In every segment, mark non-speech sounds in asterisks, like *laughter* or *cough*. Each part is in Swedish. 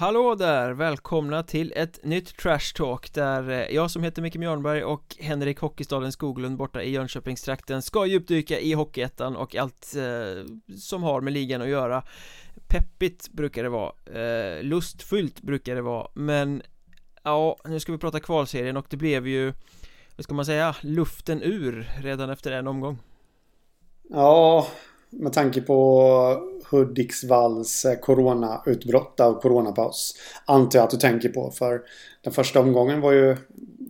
Hallå där! Välkomna till ett nytt Trash Talk där eh, jag som heter Micke Mjörnberg och Henrik Hockeystaden Skoglund borta i Jönköpingstrakten ska djupdyka i Hockeyettan och allt eh, som har med ligan att göra Peppigt brukar det vara, eh, lustfyllt brukar det vara, men ja, nu ska vi prata kvalserien och det blev ju vad ska man säga, luften ur redan efter en omgång Ja, med tanke på Hudiksvalls eh, coronautbrott av coronapaus. Antar jag att du tänker på. För den första omgången var ju,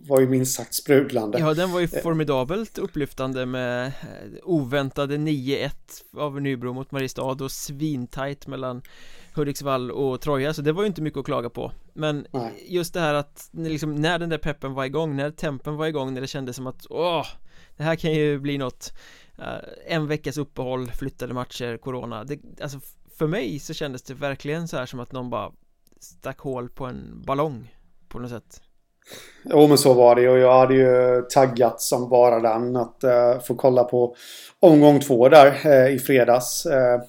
var ju minst sagt sprudlande. Ja, den var ju eh. formidabelt upplyftande med eh, oväntade 9-1 av Nybro mot Mariestad och svintajt mellan Hudiksvall och Troja, så det var ju inte mycket att klaga på Men Nej. just det här att liksom, när den där peppen var igång, när tempen var igång, när det kändes som att åh, det här kan ju bli något Eh, en veckas uppehåll, flyttade matcher, corona det, Alltså för mig så kändes det verkligen så här som att någon bara stack hål på en ballong på något sätt Jo men så var det och jag hade ju taggat som bara den att uh, få kolla på omgång två där uh, i fredags. Uh,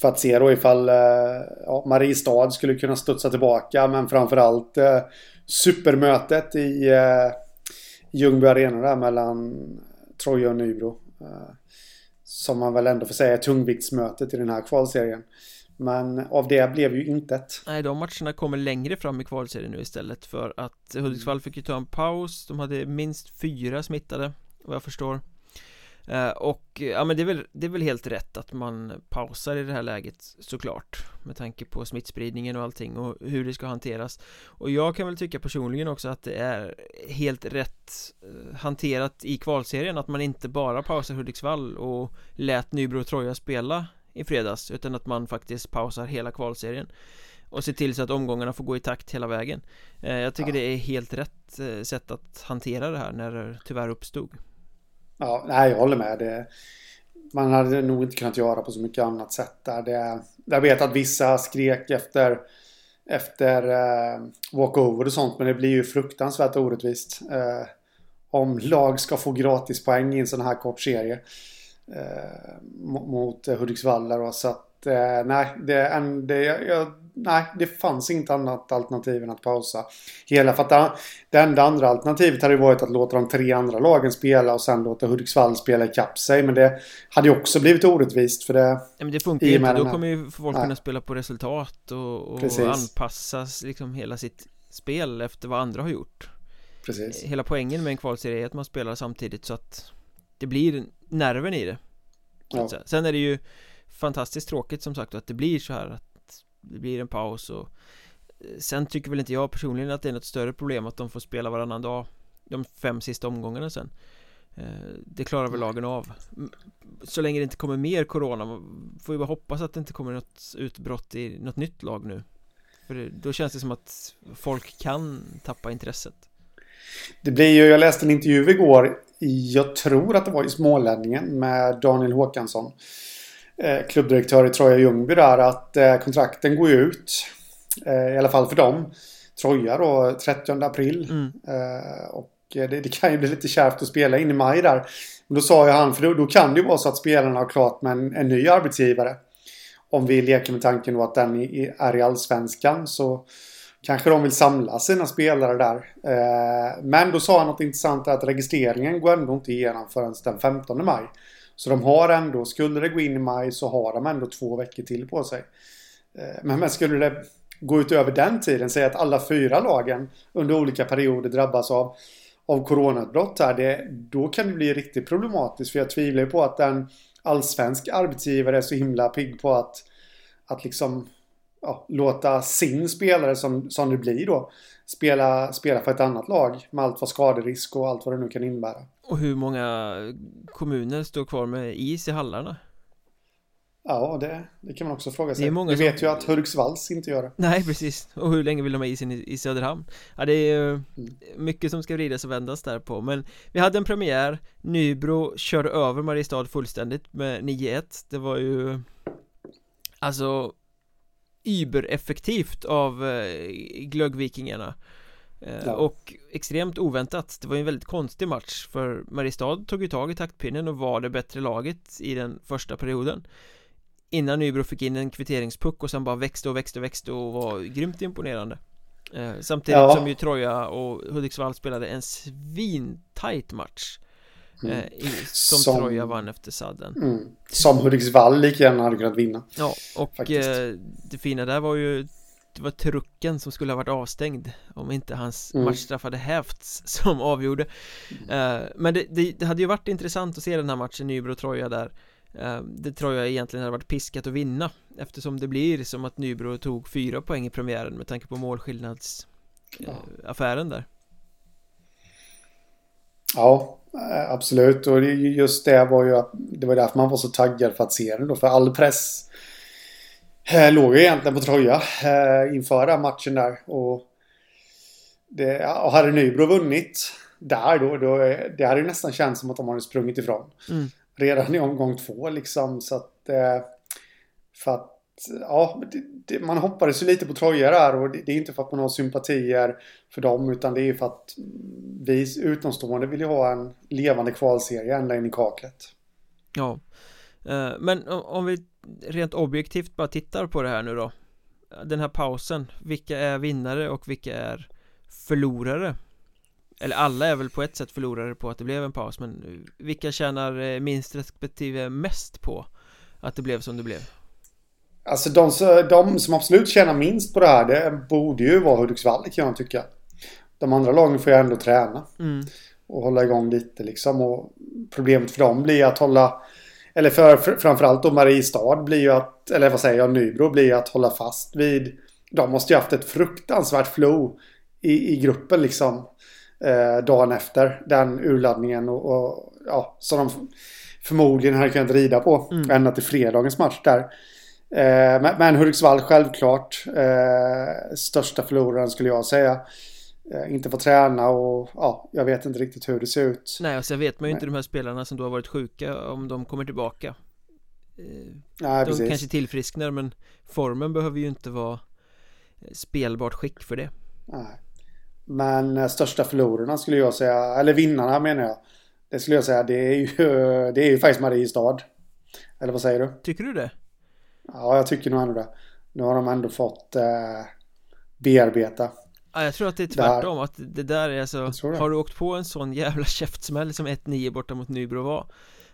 för att se då ifall uh, ja, Mariestad skulle kunna studsa tillbaka men framförallt uh, supermötet i uh, Ljungby Arena där mellan Troja och Nybro. Eh, som man väl ändå får säga är tungviktsmötet i den här kvalserien. Men av det blev ju intet. Nej, de matcherna kommer längre fram i kvalserien nu istället för att Hudiksvall fick ju ta en paus. De hade minst fyra smittade, vad jag förstår. Eh, och ja men det är, väl, det är väl helt rätt att man pausar i det här läget såklart Med tanke på smittspridningen och allting och hur det ska hanteras. Och jag kan väl tycka personligen också att det är helt rätt eh, hanterat i kvalserien Att man inte bara pausar Hudiksvall och lät Nybro och Troja spela i fredags Utan att man faktiskt pausar hela kvalserien och ser till så att omgångarna får gå i takt hela vägen. Eh, Jag tycker ja. det är helt rätt sätt att hantera det här när det tyvärr uppstod Ja, nej, jag håller med. Det, man hade nog inte kunnat göra på så mycket annat sätt där. Det, jag vet att vissa skrek efter, efter eh, walkover och sånt, men det blir ju fruktansvärt orättvist. Eh, om lag ska få gratis poäng i en sån här kort serie eh, mot Hudiksvall. Så att, eh, nej, det, det, jag, nej, det fanns inget annat alternativ än att pausa hela. För att det enda andra alternativet hade varit att låta de tre andra lagen spela och sen låta Hudiksvall spela ikapp sig. Men det hade ju också blivit orättvist för det... Ja, men det funkar ju inte. Då kommer ju folk nej. kunna spela på resultat och, och anpassa liksom hela sitt spel efter vad andra har gjort. Precis. Hela poängen med en kvalserie är att man spelar samtidigt så att det blir nerven i det. Ja. Sen är det ju fantastiskt tråkigt som sagt att det blir så här att det blir en paus och eh, Sen tycker väl inte jag personligen att det är något större problem att de får spela varannan dag De fem sista omgångarna sen. Eh, Det klarar väl lagen av. Så länge det inte kommer mer corona Får ju bara hoppas att det inte kommer något utbrott i något nytt lag nu. För då känns det som att folk kan tappa intresset. Det blir ju, jag läste en intervju igår. Jag tror att det var i Smålänningen med Daniel Håkansson klubbdirektör i Troja Ljungby där att eh, kontrakten går ut. Eh, I alla fall för dem. Troja då 30 april. Mm. och det, det, kan ju bli lite kärvt att spela in i maj där. Men då sa ju han, för då, då kan det ju vara så att spelarna har klart med en, en ny arbetsgivare. Om vi leker med tanken då att den är i allsvenskan så kanske de vill samla sina spelare där. men då sa han något intressant att registreringen går ändå inte igenom förrän den 15 maj. Så de har ändå, skulle det gå in i maj så har de ändå två veckor till på sig. Eh, men, men skulle det gå utöver den tiden, säga att alla fyra lagen under olika perioder drabbas av, av coronautbrott här, det, då kan det bli riktigt problematiskt. För jag tvivlar på att en allsvensk arbetsgivare är så himla pigg på att, att liksom ja, låta sin spelare som, som det blir då spela, spela för ett annat lag med allt vad skaderisk och allt vad det nu kan innebära. Och hur många kommuner står kvar med is i hallarna? Ja, det, det kan man också fråga sig. Det är Vi vet som... ju att Hudiksvalls inte gör det. Nej, precis. Och hur länge vill de ha isen i, i Söderhamn? Ja, det är ju mm. mycket som ska vridas och vändas där på. Men vi hade en premiär. Nybro körde över Mariestad fullständigt med 9-1. Det var ju alltså übereffektivt av eh, glöggvikingarna. Eh, ja. Och extremt oväntat. Det var ju en väldigt konstig match För Mariestad tog ju tag i taktpinnen och var det bättre laget i den första perioden. Innan Nybro fick in en kvitteringspuck och sen bara växte och växte och växte och var grymt imponerande. Eh, Samtidigt ja. som ju Troja och Hudiksvall spelade en svintajt match mm. eh, i, som, som, Troja vann efter sadden mm. Som Hudiksvall lika gärna hade kunnat vinna Ja, och eh, det fina där var ju det var trucken som skulle ha varit avstängd om inte hans mm. matchstraff hade hävts *laughs* som avgjorde mm. uh, Men det, det, det, hade ju varit intressant att se den här matchen Nybro-Troja där uh, Det tror jag egentligen hade varit piskat att vinna Eftersom det blir som att Nybro tog fyra poäng i premiären med tanke på målskillnadsaffären där Ja, absolut och just det var ju att det var därför man var så taggad för att se den då för all press Eh, låg ju egentligen på Troja eh, inför den matchen där. Och, det, och hade Nybro vunnit där då, då det hade ju nästan känts som att de hade sprungit ifrån. Mm. Redan i omgång två liksom. Så att, eh, för att ja, det, det, man hoppades ju lite på Troja där och det, det, är inte för att man har sympatier för dem utan det är ju för att vi utomstående vill ju ha en levande kvalserie ända in i kaklet. Ja, eh, men om vi rent objektivt bara tittar på det här nu då Den här pausen Vilka är vinnare och vilka är förlorare? Eller alla är väl på ett sätt förlorare på att det blev en paus men vilka tjänar eh, minst respektive mest på att det blev som det blev? Alltså de, de som absolut tjänar minst på det här det borde ju vara Hudiksvall kan jag tycka De andra lagen får ju ändå träna mm. och hålla igång lite liksom och problemet för dem blir att hålla eller för, för framförallt då Mariestad blir ju att, eller vad säger jag, Nybro blir ju att hålla fast vid. De måste ju haft ett fruktansvärt flow i, i gruppen liksom. Eh, dagen efter den urladdningen och, och ja, som de förmodligen hade kunnat rida på mm. ända till fredagens match där. Eh, men, Hudiksvall självklart eh, största förloraren skulle jag säga. Eh, inte få träna och ja, jag vet inte riktigt hur det ser ut. Nej, och så vet man ju inte de här spelarna som då har varit sjuka om de kommer tillbaka. Eh, Nej, de precis. kanske tillfrisknar men formen behöver ju inte vara eh, spelbart skick för det. Nej. Men största förlorarna skulle jag säga, eller vinnarna menar jag. Det skulle jag säga, det är ju, *laughs* det är ju faktiskt Mariestad. Eller vad säger du? Tycker du det? Ja, jag tycker nog ändå det. Nu har de ändå fått eh, bearbeta. Ja, jag tror att det är tvärtom, att det där är alltså Har du åkt på en sån jävla käftsmäll som 1-9 borta mot Nybro var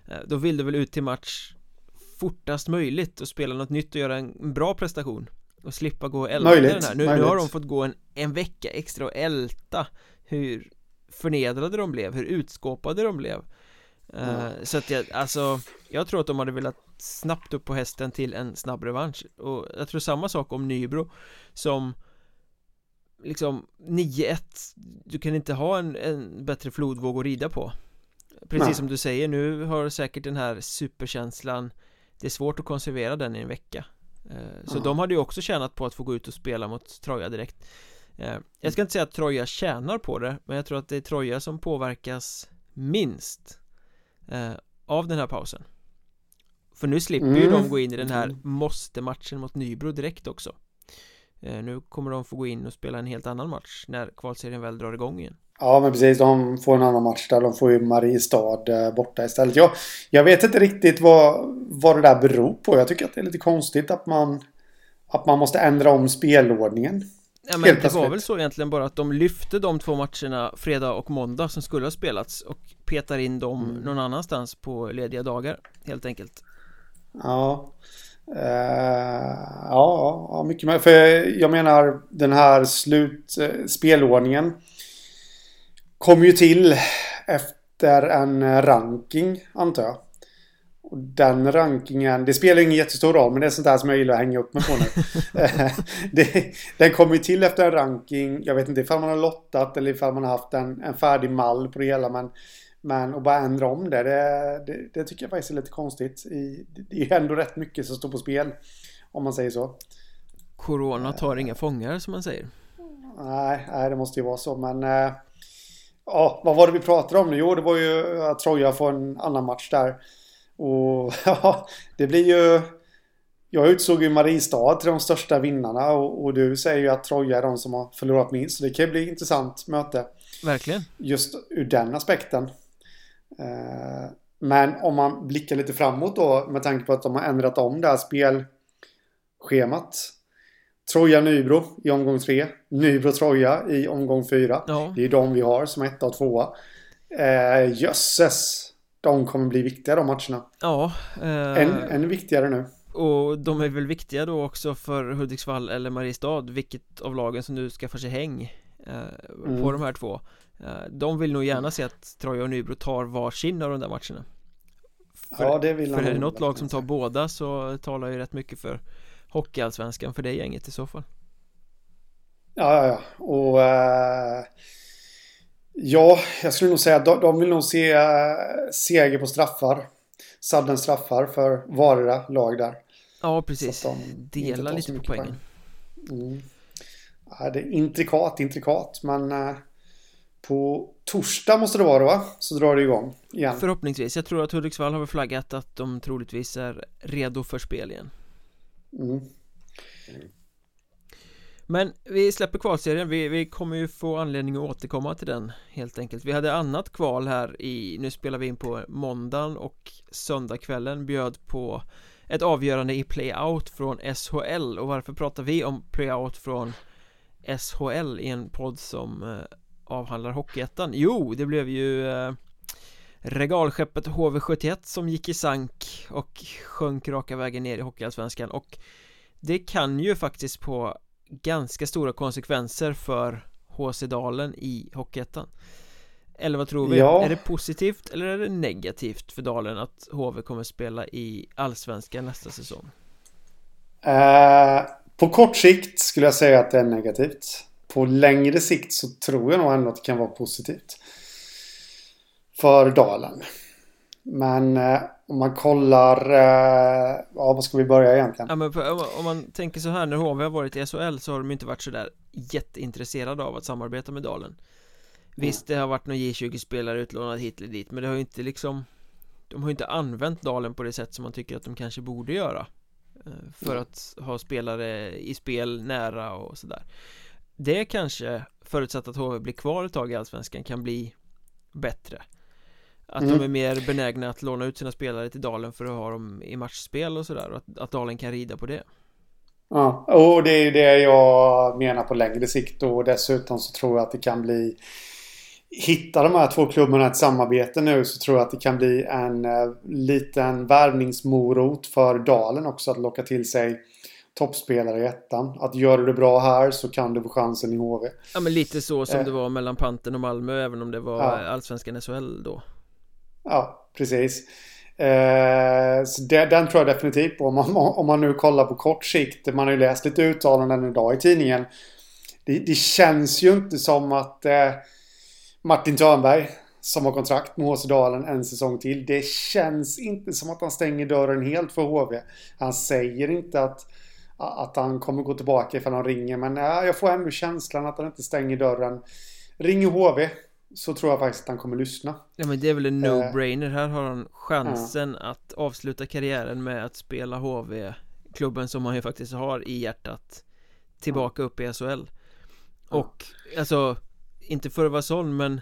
eh, Då vill du väl ut till match fortast möjligt och spela något nytt och göra en bra prestation och slippa gå och älta möjligt, den här. Nu, nu har de fått gå en, en vecka extra och älta hur förnedrade de blev, hur utskåpade de blev. Mm. uh, Så att jag, alltså Jag tror att de hade velat snabbt upp på hästen till en snabb revansch. Och jag tror samma sak om Nybro som liksom 9-1 Du kan inte ha en, en bättre flodvåg att rida på. Precis Nej. som du säger, nu har säkert den här superkänslan Det är svårt att konservera den i en vecka. Eh, Så mm. de hade ju också tjänat på att få gå ut och spela mot Troja direkt. Eh, Jag ska inte säga att Troja tjänar på det Men jag tror att det är Troja som påverkas minst eh, Av den här pausen För nu slipper mm. ju de gå in i den här måste-matchen mot Nybro direkt också Eh, nu kommer de få gå in och spela en helt annan match när kvalserien väl drar igång igen. Ja, men precis. De får en annan match där. De får ju Mariestad eh, borta istället. Jag, jag vet inte riktigt vad, vad det där beror på. Jag tycker att det är lite konstigt att man, att man måste ändra om spelordningen. Ja, men det var väl så egentligen bara att de lyfte de två matcherna fredag och måndag som skulle ha spelats och petar in dem mm. någon annanstans på lediga dagar helt enkelt. Ja. Uh, ja, ja, mycket mer. För jag menar den här slut, uh, spelordningen kom ju till efter en ranking antar jag. Och den rankingen, det spelar ingen jättestor roll men det är sånt där som jag gillar att hänga upp mig på nu. *laughs* det, den kom ju till efter en ranking, jag vet inte ifall man har lottat eller ifall man har haft en, en färdig mall på det hela men men att bara ändra om det, det, det, det, tycker jag faktiskt är lite konstigt. I, det är ju ändå rätt mycket som står på spel. Om man säger så. Corona tar inga fångar som man säger. Nej, nej det måste ju vara så. Men äh, ja, vad var det vi pratade om nu? Jo, det var ju att Troja får en annan match där. Och *laughs* ja, det blir ju... Jag utsåg ju Mariestad till de största vinnarna och, och, du säger ju att Troja är de som har förlorat minst. Så det kan ju bli ett intressant möte. Verkligen. Just ur den aspekten. Eh, Men om man blickar lite framåt då med tanke på att de har ändrat om det här spelschemat. Troja Nybro i omgång tre. Nybro Troja i omgång fyra. Ja. Det är de vi har som etta och tvåa. Eh, jösses. De kommer bli viktiga de matcherna. Ja. Eh... Än, än viktigare nu. Och de är väl viktiga då också för Hudiksvall eller Mariestad Vilket av lagen som nu skaffar sig häng mm. På de här två eh, De vill nog gärna se att Troja och Nybro tar varsin av de där matcherna för, Ja det vill För är det något lag som tar båda så talar ju rätt mycket för Hockeyallsvenskan för det gänget i så fall Ja, ja, ja. Och uh, Ja, jag skulle nog säga att de, de vill nog se uh, seger på straffar Sadden straffar för vardera lag där Ja, precis. De Dela lite på poängen. Mm. Ja, det är intrikat, intrikat, men eh, på torsdag måste det vara va? Så drar det igång igen. Förhoppningsvis. Jag tror att Hudiksvall har flaggat att de troligtvis är redo för spel igen. Mm. Men vi släpper kvalserien, vi, vi kommer ju få anledning att återkomma till den helt enkelt Vi hade annat kval här i, nu spelar vi in på måndagen och söndagskvällen bjöd på ett avgörande i playout från SHL och varför pratar vi om playout från SHL i en podd som eh, avhandlar Hockeyettan? Jo, det blev ju eh, regalskeppet HV71 som gick i sank och sjönk raka vägen ner i Hockeyallsvenskan och det kan ju faktiskt få ganska stora konsekvenser för HC Dalen i Hockeyettan eller vad tror vi? Ja. Är det positivt eller är det negativt för Dalen att HV kommer spela i Allsvenskan nästa säsong? Uh, på kort sikt skulle jag säga att det är negativt. På längre sikt så tror jag nog ändå att det kan vara positivt. För Dalen. Men uh, om man kollar, uh, ja vad ska vi börja egentligen? Ja, men om man tänker så här, när HV har varit i SHL så har de inte varit så där jätteintresserade av att samarbeta med Dalen. Visst, det har varit någon J20-spelare utlånad hit eller dit Men det har ju inte liksom De har ju inte använt Dalen på det sätt som man tycker att de kanske borde göra eh, För att ha spelare i spel nära och sådär. Det kanske, förutsatt att HV blir kvar ett tag i Allsvenskan, kan bli bättre. Att mm. de är mer benägna att låna ut sina spelare till Dalen för att ha dem i matchspel och sådär och att, att Dalen kan rida på det. Ja, och det är det jag menar på längre sikt och dessutom så tror jag att det kan bli Hittar de här två klubbarna ett samarbete nu så tror jag att det kan bli en eh, liten värvningsmorot för Dalen också att locka till sig toppspelare i ettan. Att gör du det bra här så kan du få chansen i HV. Ja men lite så som eh. det var mellan Panten och Malmö även om det var ja. allsvenskan SHL då. Ja, precis. Eh, så det, den tror jag definitivt på. Om man, *laughs* om man nu kollar på kort sikt. Man har ju läst lite uttalanden idag i tidningen. Det, det känns ju inte som att eh, Martin Törnberg som har kontrakt med HC Dalen en säsong till. Det känns inte som att han stänger dörren helt för HV. Han säger inte att, att han kommer gå tillbaka ifall han ringer. Men ja, jag får ändå känslan att han inte stänger dörren. Ringer HV så tror jag faktiskt att han kommer lyssna. Ja men det är väl en no-brainer. Här har han chansen ja. att avsluta karriären med att spela HV. Klubben som han ju faktiskt har i hjärtat. Tillbaka upp i SHL. Och alltså inte för att vara sån men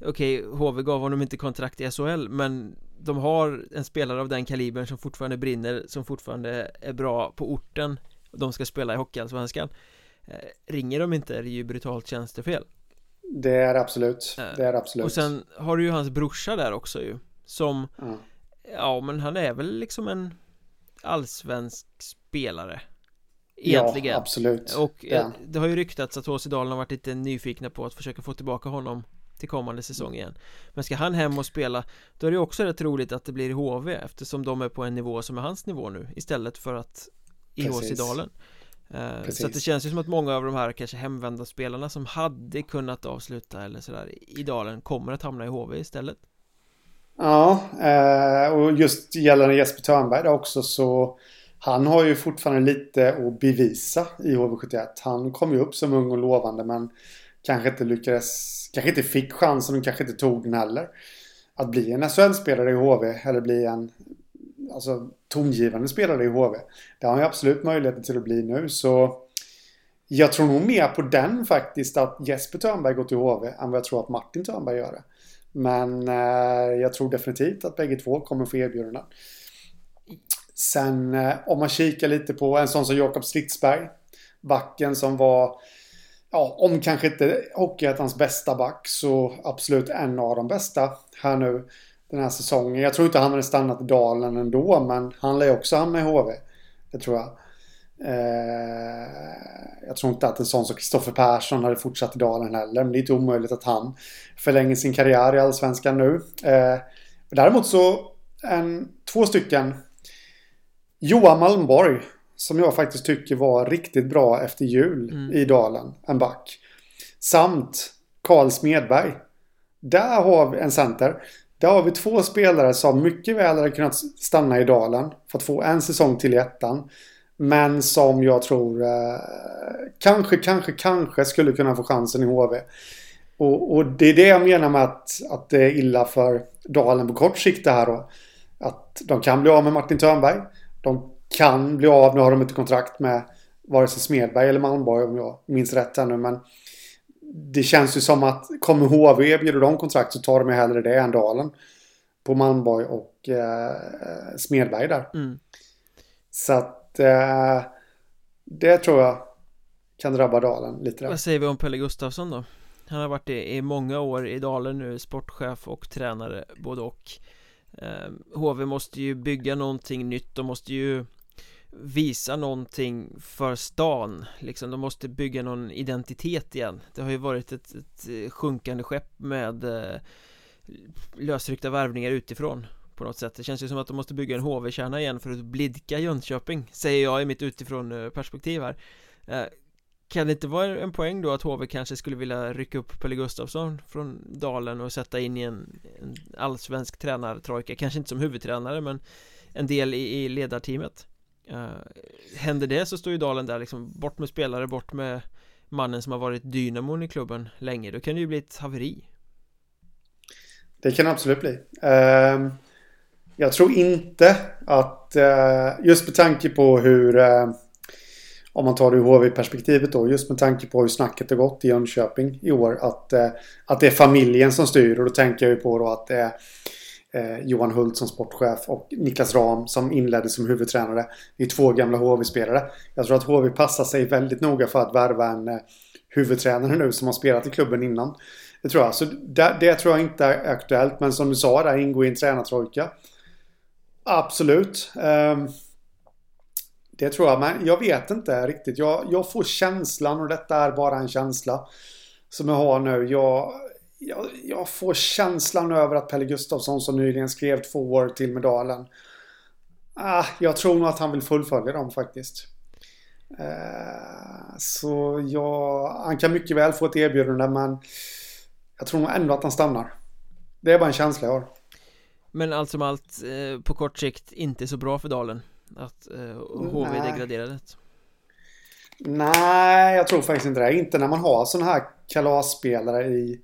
Okej, okay, HV gav honom inte kontrakt i SHL men de har en spelare av den kalibern som fortfarande brinner Som fortfarande är bra på orten. De ska spela i Hockeyallsvenskan. Eh, Ringer de inte är det ju brutalt tjänstefel. Det är absolut, eh, det är absolut. Och sen har du ju hans brorsa där också ju Som mm. Ja men han är väl liksom en Allsvensk spelare Egentligen. Ja, absolut. Och ja. det har ju ryktats att HC Dalen har varit lite nyfikna på att försöka få tillbaka honom till kommande säsong igen. Men ska han hem och spela Då är det också rätt roligt att det blir i HV Eftersom de är på en nivå som är hans nivå nu Istället för att i HC Dalen uh, Så att det känns ju som att många av de här kanske hemvända spelarna som hade kunnat avsluta eller sådär i Dalen kommer att hamna i HV istället. Ja, eh, och just gällande Jesper Törnberg också så han har ju fortfarande lite att bevisa i HV71. Han kom ju upp som ung och lovande men kanske inte lyckades, kanske inte fick chansen och kanske inte tog den heller. Att bli en SHL-spelare i HV eller bli en alltså, tongivande spelare i HV. Det har han ju absolut möjlighet till att bli nu så jag tror nog mer på den faktiskt att Jesper Törnberg går till HV än vad jag tror att Martin Törnberg gör det. Men eh, jag tror definitivt att bägge två kommer få erbjudanden. Sen eh, om man kikar lite på en sån som Jakob Slitsberg. Backen som var, ja, om kanske inte Hockeyettans bästa back så absolut en av de bästa här nu den här säsongen. Jag tror inte han hade stannat i dalen ändå men han lär ju också hamna i HV. Det tror jag. Eh, jag tror inte att en sån som Kristoffer Persson hade fortsatt i dalen heller. Men det är inte omöjligt att han förlänger sin karriär i Allsvenskan nu. Eh, däremot så en, två stycken. Johan Malmborg. Som jag faktiskt tycker var riktigt bra efter jul mm. i dalen. En back. Samt Karl Smedberg. Där har vi en center. Där har vi två spelare som mycket väl hade kunnat stanna i dalen. För att få en säsong till i ettan. Men som jag tror eh, kanske, kanske, kanske skulle kunna få chansen i HV. Och, och, det är det jag menar med att, att det är illa för Dalen på kort sikt det här då. Att de kan bli av med Martin Törnberg. De kan bli av, nu har de inte kontrakt med vare sig Smedberg eller Malmborg om jag minns rätt här nu. Men det känns ju som att kommer HV erbjuder de kontrakt så tar de hellre det än Dalen. På Malmborg och eh, Smedberg där. Mm. Så att eh, det tror jag kan drabba Dalen lite där. Vad säger vi om Pelle Gustafsson då? Han har varit i, i många år i Dalen nu, sportchef och tränare både och Ehm, HV måste ju bygga någonting nytt, de måste ju visa någonting för stan liksom, de måste bygga någon identitet igen. Det har ju varit ett, ett eh, sjunkande skepp med eh, lösryckta värvningar utifrån på något sätt. Det känns ju som att de måste bygga en HV-kärna igen för att blidka Jönköping Säger jag i mitt utifrån eh, perspektiv här. Eh, kan det inte vara en poäng då att HV kanske skulle vilja rycka upp Pelle Gustafsson från Dalen och sätta in i en, en allsvensk tränartrojka? Kanske inte som huvudtränare men en del i, i ledarteamet. Uh, Händer det så står ju Dalen där liksom Bort med spelare, bort med mannen som har varit dynamon i klubben länge. Då kan det ju bli ett haveri. Det kan absolut bli. Uh, jag tror inte att, uh, just med tanke på hur, eh, om man tar det ur HV-perspektivet då, just med tanke på hur snacket har gått i Jönköping i år, att, eh, att det är familjen som styr. Och då tänker jag ju på då att det är eh, Johan Hult som sportchef och Niklas Ram som inledde som huvudtränare. Det är två gamla HV-spelare. Jag tror att HV passar sig väldigt noga för att värva en eh, huvudtränare nu som har spelat i klubben innan. Det tror jag. Så det, det tror jag inte är aktuellt. Men som du sa, där ingår i en tränartrojka. Absolut. Um, det tror jag, men jag vet inte riktigt. Jag, jag får känslan och detta är bara en känsla som jag har nu. Jag, jag, jag får känslan över att Pelle Gustafsson som nyligen skrev två år till medalen. Ah, jag tror nog att han vill fullfölja dem faktiskt. Eh, så jag, han kan mycket väl få ett erbjudande men jag tror nog ändå att han stannar. Det är bara en känsla jag har. Men allt som allt eh, på kort sikt inte så bra för Dalen att eh, HV Nej. degraderade Nej, jag tror faktiskt inte det. Inte när man har sådana här kalasspelare i,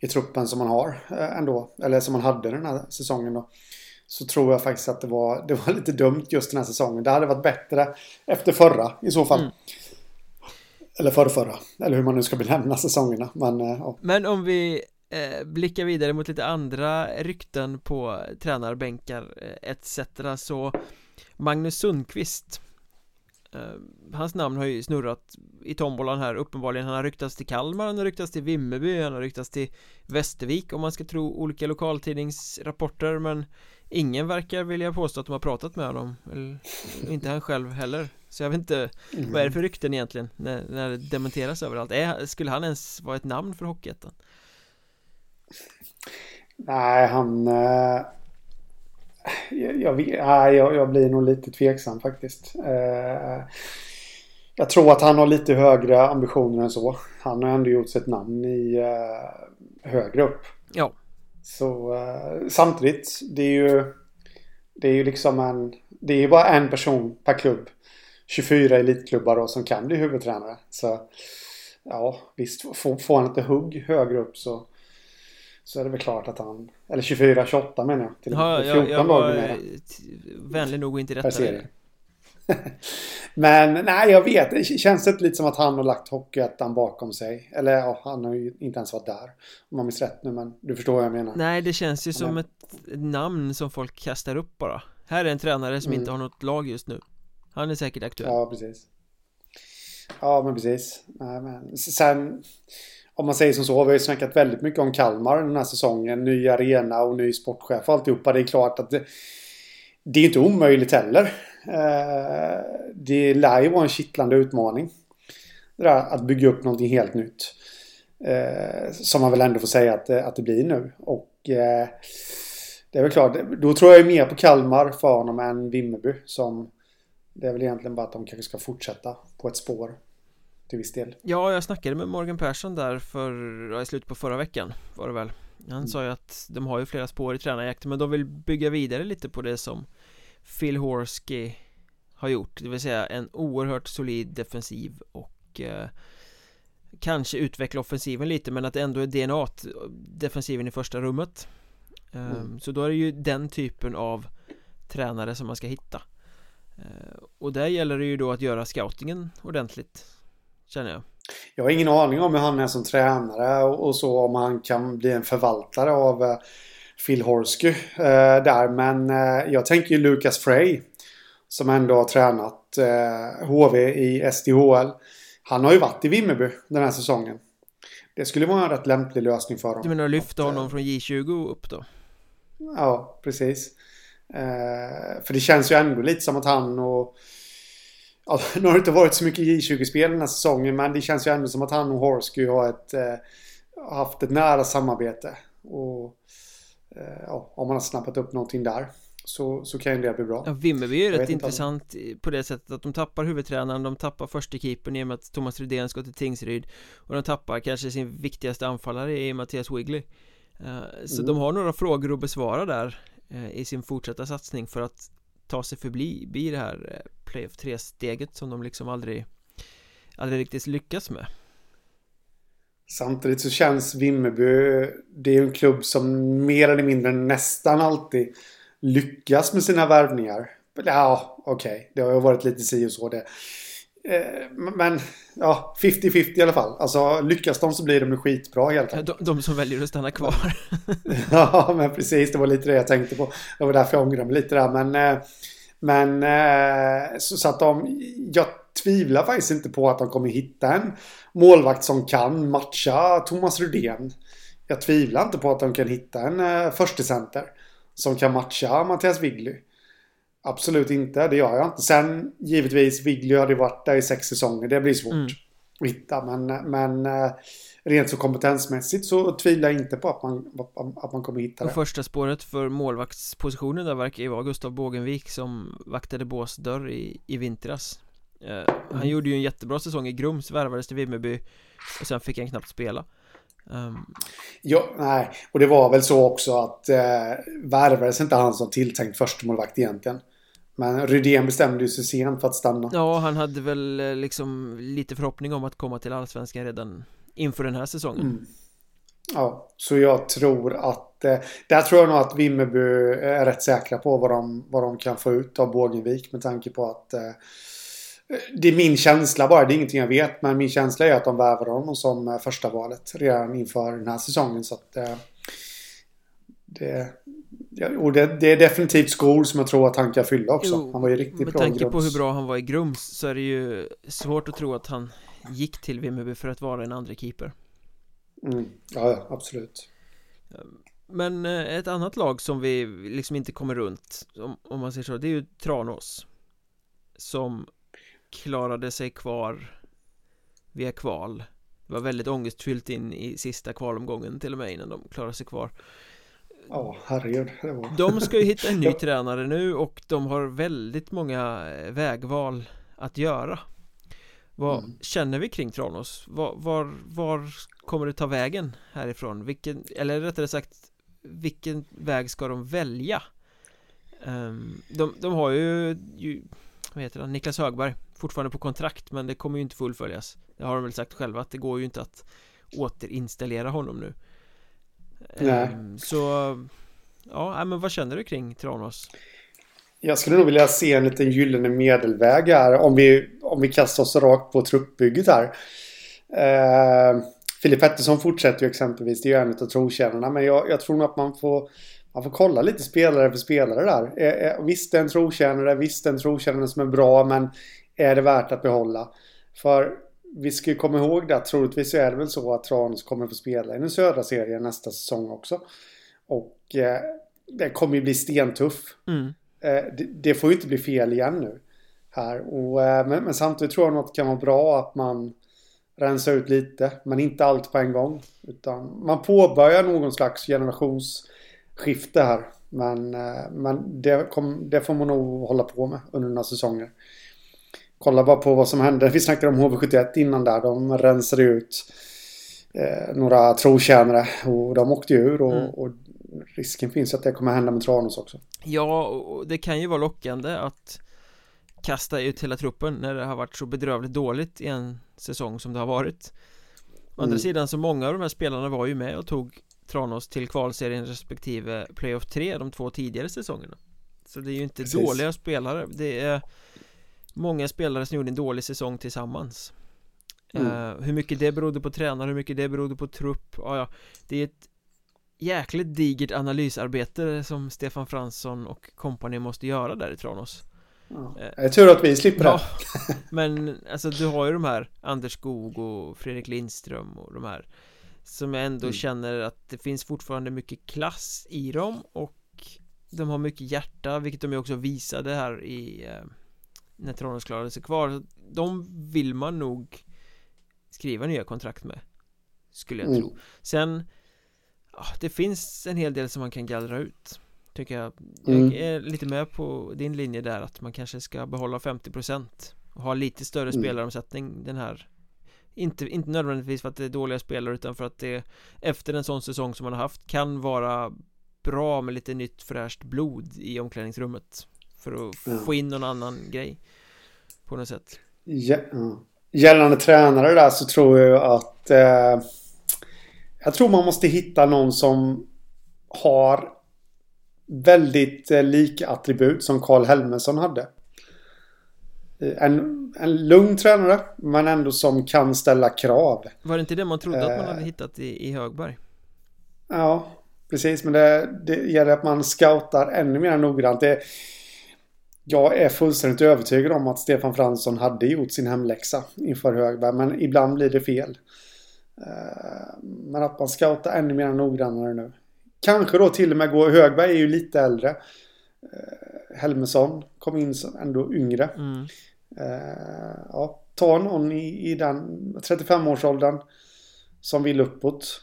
i truppen som man har eh, ändå. Eller som man hade den här säsongen då. Så tror jag faktiskt att det var, *laughs* det var lite dumt just den här säsongen. Det hade varit bättre efter förra i så fall. Mm. Eller förra, förra. Eller hur man nu ska benämna säsongerna. Men, eh, ja. Men om vi eh, blickar vidare mot lite andra rykten på tränarbänkar eh, etc så Magnus Sundqvist. Eh, Hans namn har ju snurrat i tombolan här. Uppenbarligen Han har ryktats till Kalmar, han har ryktats till Vimmerby, han har ryktats till Västervik om man ska tro olika lokaltidningsrapporter men Ingen verkar vilja påstå att de har pratat med honom. Eller, Inte han själv heller. Så jag vet inte Vad är det för rykten egentligen när, när det dementeras överallt? Är, skulle han ens vara ett namn för Hockeyettan? Nej, han... Jag, jag, jag, jag, blir nog lite tveksam faktiskt. Eh, jag tror att han har lite högre ambitioner än så. Han har ändå gjort sitt namn i eh, högre upp. Ja. Så eh, samtidigt, det är ju... Det är ju liksom en... Det är ju bara en person per klubb. 24 elitklubbar då som kan bli huvudtränare. Så ja, visst. Får, får han lite hugg högre upp så så är det väl klart att han Eller 24-28 menar jag till ja, 14 jag, jag var vänlig nog att inte rätta dig *laughs* Men nej, jag vet. Det känns det lite som att han har lagt Hockeyettan bakom sig. Eller ja, han har ju inte ens varit där. Om man minns rätt nu, men du förstår vad jag menar. Nej, det känns ju som ett namn som folk kastar upp bara. Här är en tränare som mm. inte har något lag just nu. Han är säkert aktuell. Ja, precis. Ja, men precis. Nej, men sen om man säger som så, vi har ju snackat väldigt mycket om Kalmar den här säsongen. Ny arena och ny sportchef och alltihopa. Det är klart att det, det är inte omöjligt heller. Eh, det lär ju vara en kittlande utmaning. Det där att bygga upp någonting helt nytt. Eh, som man väl ändå får säga att, att det blir nu. Och eh, det är väl klart, då tror jag mer på Kalmar för honom än Vimmerby. Som det är väl egentligen bara att de kanske ska fortsätta på ett spår till viss del. Ja, jag snackade med Morgan Persson där för, i slutet på förra veckan var det väl. Han mm. sa ju att de har ju flera spår i tränarjakten men de vill bygga vidare lite på det som Phil Horsky har gjort, det vill säga en oerhört solid defensiv och eh, kanske utveckla offensiven lite men att det ändå är DNA defensiven i första rummet. Mm. Så då är det ju den typen av tränare som man ska hitta. Eh, och där gäller det ju då att göra scoutingen ordentligt Känner jag. Jag har ingen aning om hur han är som tränare och så om han kan bli en förvaltare av eh, Phil Horsky eh, där. Men eh, jag tänker ju Lucas Frey som ändå har tränat HV i SDHL Han har ju varit i Vimmerby den här säsongen. Det skulle vara en rätt lämplig lösning för honom. Du menar att lyfta honom från J20 upp då? Ja, precis. För det känns ju ändå lite som att han och Ja, *laughs* nu har det inte varit så mycket J20-spel den här säsongen men det känns ju ändå som att han och Horsky har ett, eh, haft ett nära samarbete. Och eh, ja, om man har snappat upp någonting där så, så kan det bli bra. Ja, Vimmerby är ju rätt intressant om... på det sättet att de tappar huvudtränaren, de tappar första keepern i och med att Thomas Rydén ska till Tingsryd och de tappar kanske sin viktigaste anfallare i Mattias Wigley. Uh, så mm. de har några frågor att besvara där uh, i sin fortsatta satsning för att ta sig förbi det här eh, playoff 3-steget som de liksom aldrig aldrig riktigt lyckas med Samtidigt så känns Vimmerby det är en klubb som mer eller mindre nästan alltid lyckas med sina värvningar. Ja, okej, okay. det har ju varit lite si och så det. Eh, men ja, 50-50 i alla fall. Alltså lyckas de så blir de skitbra helt enkelt. De, de som väljer att stanna kvar. *laughs* ja, men precis. Det var lite det jag tänkte på. Det var därför jag ångrade mig lite där. Men, eh, men eh, så, så att de... Jag tvivlar faktiskt inte på att de kommer hitta en målvakt som kan matcha Thomas Rudén. Jag tvivlar inte på att de kan hitta en förstecenter som kan matcha Mattias Wiggly. Absolut inte, det gör jag inte. Sen givetvis, Wigley hade varit där i sex säsonger. Det blir svårt mm. att hitta. Men, men eh, rent så kompetensmässigt så tvivlar jag inte på att man, att man kommer hitta det. Och första spåret för målvaktspositionen där verkar ju vara Gustav Bågenvik som vaktade Bås dörr i, i vintras. Eh, han mm. gjorde ju en jättebra säsong i Grums, värvades till Vimmerby och sen fick han knappt spela. Um... Ja, nej, och det var väl så också att eh, värvades inte han som tilltänkt förstemålvakt egentligen. Men Rydén bestämde ju sig sent för att stanna Ja, han hade väl eh, liksom lite förhoppning om att komma till Allsvenskan redan inför den här säsongen mm. Ja, så jag tror att eh, Där tror jag nog att Vimmerby är rätt säkra på vad de, vad de kan få ut av Bågenvik med tanke på att eh, det är min känsla bara, det är ingenting jag vet. Men min känsla är att de värvar honom som första valet redan inför den här säsongen. Så att, det, och det, det, är definitivt skor som jag tror att han kan fylla också. Jo, han var ju riktigt med bra Med tanke på hur bra han var i Grums så är det ju svårt att tro att han gick till Vimmerby för att vara en andra keeper. Mm. Ja, ja, absolut. Men eh, ett annat lag som vi liksom inte kommer runt om, om man säger så, det är ju Tranås. Som klarade sig kvar via kval. Det var väldigt ångestfyllt in i sista kvalomgången till och med innan de klarade sig kvar. Ja, herregud. De ska ju hitta en ny *laughs* tränare nu och de har väldigt många eh, vägval att göra. Vad mm. känner vi kring Tranås? Var, var, var, kommer det ta vägen härifrån? Vilken, eller rättare sagt, vilken väg ska de välja? Um, de, de har ju, ju, vad heter han, Niklas Högberg fortfarande på kontrakt men det kommer ju inte fullföljas. Det har de väl sagt själva att det går ju inte att återinstallera honom nu. Nej. Um, så Ja, men vad känner du kring Tranås? Jag skulle nog vilja se en liten gyllene medelväg här om vi, om vi kastar oss rakt på truppbygget här. Eh, Filip Pettersson fortsätter ju exempelvis, det är ju en av trotjänarna, men jag, jag, tror nog att man får, man får kolla lite spelare för spelare där. Eh, eh, visst det är en trotjänare, visst det är en trotjänare som är bra, men är det värt att behålla? För vi ska ju komma ihåg det att troligtvis är det väl så att Tranås kommer få spela i den södra serien nästa säsong också. Och eh, det kommer ju bli stentuff. Mm. Eh, det, det, får ju inte bli fel igen nu. Här. Och, eh, men, men, samtidigt tror jag nog att det kan vara bra att man rensar ut lite. Men inte allt på en gång. Utan man påbörjar någon slags generationsskifte här. Men, eh, men det, kom, det får man nog hålla på med under några säsonger. Kolla bara på vad som hände. Vi snackade om HV71 innan där. De rensade ut eh, några trotjänare och de åkte ur och, mm. och, risken finns att det kommer hända med Tranås också. Ja, och det kan ju vara lockande att kasta ut hela truppen när det har varit så bedrövligt dåligt i en säsong som det har varit. Å andra mm. sidan så många av de här spelarna var ju med och tog Tranås till kvalserien respektive playoff 3 de två tidigare säsongerna. Så det är ju inte Precis. dåliga spelare. Det är många spelare som gjorde en dålig säsong tillsammans mm. uh, Hur mycket det berodde på tränare, hur mycket det berodde på trupp ja, ja, Det är ett jäkligt digert analysarbete som Stefan Fransson och kompani måste göra där i Tranås ja. uh, Jag tror att vi slipper ja, det Men alltså du har ju de här Anders Skog och Fredrik Lindström och de här Som jag ändå mm. känner att det finns fortfarande mycket klass i dem och de har mycket hjärta, vilket de ju också visade här i uh, när Tranås klarade sig kvar De vill man nog skriva nya kontrakt med Skulle jag mm. tro Sen ja, Det finns en hel del som man kan gallra ut Tycker jag Jag mm. är lite med på din linje där att man kanske ska behålla 50% och ha lite större mm. spelaromsättning den här inte, inte nödvändigtvis för att det är dåliga spelare utan för att det Efter en sån säsong som man har haft kan vara Bra med lite nytt fräscht blod i omklädningsrummet för att ja. få in någon annan grej På något sätt ja, Gällande tränare där så tror jag att eh, Jag tror man måste hitta någon som Har Väldigt eh, lika attribut som Karl Helmersson hade eh, en, en lugn tränare men ändå som kan ställa krav Var det inte det man trodde att man hade eh. hittat i, i Högberg? Ja, precis men det, det gäller att man scoutar ännu mer noggrant det, jag är fullständigt övertygad om att Stefan Fransson hade gjort sin hemläxa inför Högberg, men ibland blir det fel. Eh, men att man scoutar ännu mer noggrannare nu. Kanske då till och med går... Högberg är ju lite äldre. Eh, Helmersson kom in som ändå yngre. Mm. Eh, ja, ta någon i, i den 35-årsåldern som vill uppåt.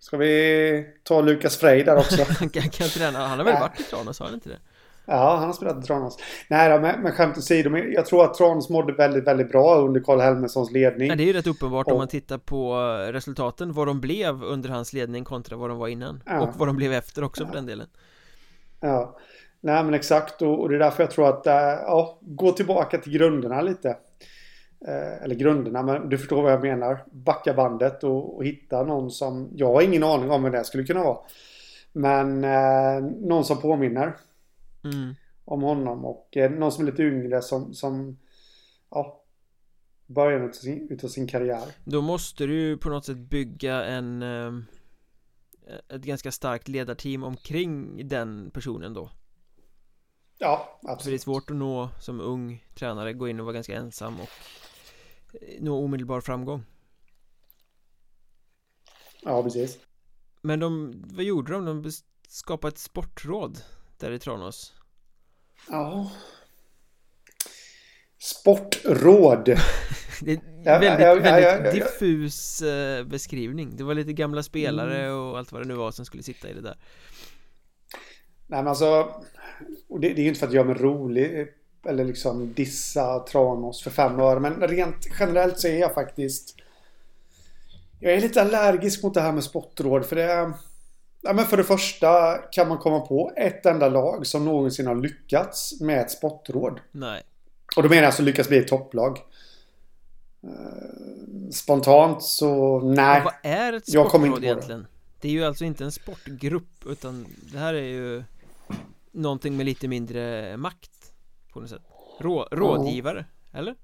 Ska vi ta Lukas Frey där också? *laughs* kan, kan träna. Han har väl varit i Tranås, har han inte det? Ja, han har spelat i Tranås. Nej då, men, men skämt åsido. Jag tror att Tranås mådde väldigt, väldigt bra under Karl Helmerssons ledning. Ja, det är ju rätt uppenbart och... om man tittar på resultaten. Vad de blev under hans ledning kontra vad de var innan. Ja. Och vad de blev efter också ja. för den delen. Ja, nej men exakt. Och, och det är därför jag tror att, äh, ja, gå tillbaka till grunderna lite. Eh, eller grunderna, men du förstår vad jag menar. Backa bandet och, och hitta någon som, jag har ingen aning om vem det skulle kunna vara. Men eh, någon som påminner. Mm. Om honom och eh, någon som är lite yngre som, som ja, början utav sin, utav sin karriär. Då måste du på något sätt bygga en eh, ett ganska starkt ledarteam omkring den personen då. Ja, absolut. För det är svårt att nå som ung tränare, gå in och vara ganska ensam och eh, nå omedelbar framgång. Ja, precis. Men de, vad gjorde de? De skapade ett sportråd där i Tranås? Ja. Sportråd. *laughs* Det är väldigt, ja, ja, väldigt ja, diffus eh, beskrivning. Det var lite gamla spelare mm. och allt vad det nu var som skulle sitta i det där. Nej men alltså det, det är ju inte för att göra mig rolig Eller liksom dissa Tranås för fem öre Men rent generellt så är jag faktiskt Jag är lite allergisk mot det här med sportråd för det är Ja, men för det första kan man komma på ett enda lag som någonsin har lyckats med ett sportråd. Nej. Och då menar jag alltså lyckats bli ett topplag. Eh, spontant så nej. Men vad är ett sportråd egentligen? Det. det är ju alltså inte en sportgrupp utan det här är ju Någonting med lite mindre makt På något sätt Rå, Rådgivare, ja. eller?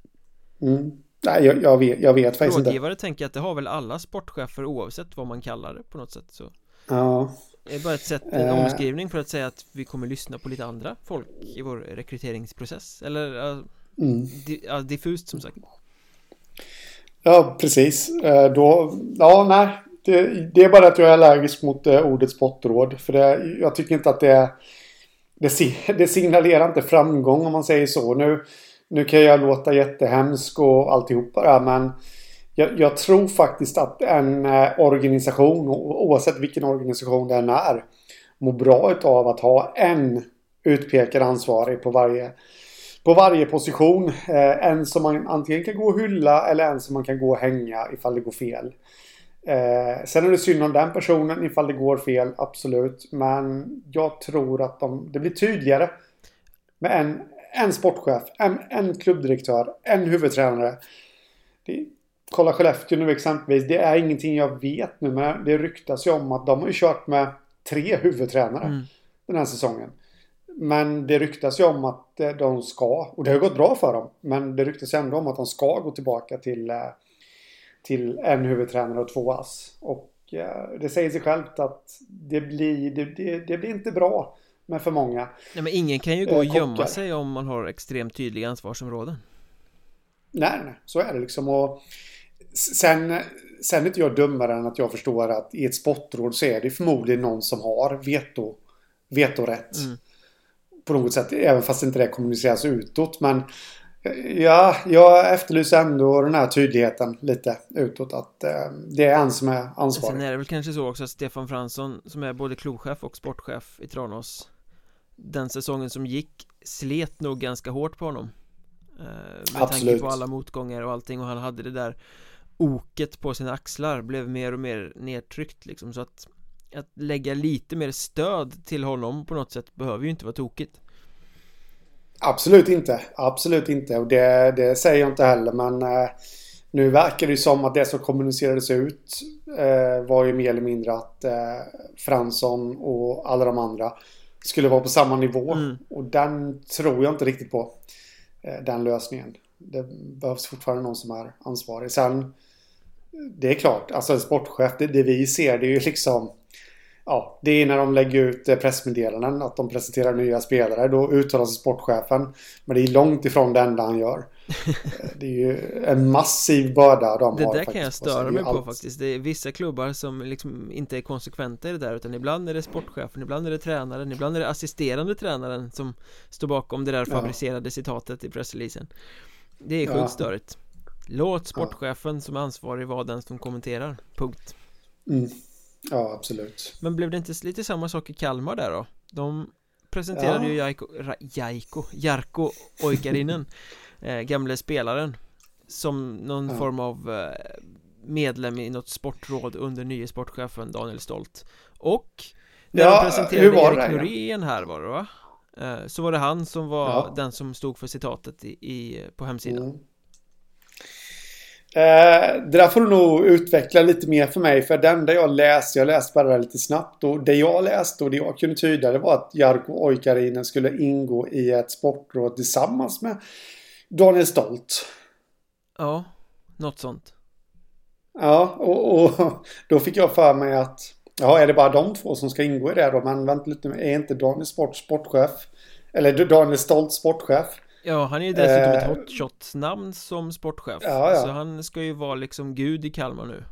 Mm. Nej, jag, jag, vet, jag vet faktiskt inte Rådgivare tänker jag att det har väl alla sportchefer oavsett vad man kallar det på något sätt så Ja Det är bara ett sätt, en uh, omskrivning för att säga att vi kommer lyssna på lite andra folk i vår rekryteringsprocess Eller, uh, mm. di, uh, diffust som sagt Ja, precis. Eh, då, ja, nej. Det, det, är bara att jag är allergisk mot uh, ordet spottråd. För det, jag tycker inte att det, det, *laughs* det signalerar inte framgång om man säger så. Nu, nu kan jag låta jättehemsk och alltihopa det här, men jag, jag, tror faktiskt att en eh, organisation, oavsett vilken organisation den är, mår bra av att ha en utpekad ansvarig på varje på varje position. Eh, en som man antingen kan gå och hylla eller en som man kan gå och hänga ifall det går fel. Eh, sen är det synd om den personen ifall det går fel, absolut. Men jag tror att de, det blir tydligare med en, en sportchef, en, en klubbdirektör, en huvudtränare. Det, kolla Skellefteå nu exempelvis. Det är ingenting jag vet nu, men det ryktas ju om att de har ju kört med tre huvudtränare mm. den här säsongen. Men det ryktas ju om att eh, de ska, och det har gått bra för dem, men det ryktas ändå om att de ska gå tillbaka till, eh, till en huvudtränare och två ass. Och eh, det säger sig självt att det blir, det, det, det blir inte bra med för många Nej men ingen kan ju gå och gömma sig om man har extremt tydliga ansvarsområden Nej, nej, så är det liksom och Sen, sen är inte jag dummare än att jag förstår att i ett sportråd så är det förmodligen någon som har veto, vetorätt. Mm på något sätt. Även fast inte det kommuniceras utåt. Men ja, jag efterlyser ändå den här tydligheten lite utåt. Att eh, det är en som är ansvarig. Sen är det väl kanske så också att Stefan Fransson som är både klochef och sportchef i Tranås den säsongen som gick slet nog ganska hårt på honom. Eh, med Absolut. tanke på alla motgångar och allting och han hade det där oket på sina axlar blev mer och mer nedtryckt liksom så att att lägga lite mer stöd till honom på något sätt behöver ju inte vara tokigt. Absolut inte, absolut inte och det, det säger jag inte heller men eh, nu verkar det ju som att det som kommunicerades ut eh, var ju mer eller mindre att eh, Fransson och alla de andra skulle vara på samma nivå mm. och den tror jag inte riktigt på eh, den lösningen. Det behövs fortfarande någon som är ansvarig. Sen det är klart, alltså en sportchef, det, det vi ser det är ju liksom ja, det är när de lägger ut eh, pressmeddelanden att de presenterar nya spelare. Då uttalar sig sportchefen. Men det är långt ifrån det enda han gör. *laughs* Det är ju en massiv börda de det har. Det där kan jag störa mig på faktiskt. Det är vissa klubbar som liksom inte är konsekventa i det där. Utan ibland är det sportchefen, ibland är det tränaren, ibland är det assisterande tränaren som står bakom det där fabricerade ja. citatet i pressreleasen. Det är sjukt ja. störigt. Låt sportchefen som är ansvarig vara den som kommenterar. Punkt. Mm. Ja, absolut. Men blev det inte lite samma sak i Kalmar där då? De presenterade ja. ju Jaiko, Jaiko, Jarko Oikarinen *laughs* eh, Gamle spelaren Som någon ja. form av eh, medlem i något sportråd under nye sportchefen Daniel Stolt Och när ja, de presenterade Erik Norén här var det va? Eh, så var det han som var den som stod för citatet i, i på hemsidan mm. Eh, det där får du nog utveckla lite mer för mig. För det enda jag läste, jag läste bara lite snabbt. Och det jag läste och det jag kunde tyda det var att Jarko Oikarinen skulle ingå i ett sportråd tillsammans med Daniel Stolt. Ja, något sånt. Ja, och, och *laughs* då fick jag för mig att Ja, är det bara de två som ska ingå i det då? Men vänta lite, är inte Daniel Sport sportchef? Eller Daniel Stolt sportchef? Ja, han är ju dessutom eh, ett hotshot-namn som sportchef ja, ja. Så han ska ju vara liksom gud i Kalmar nu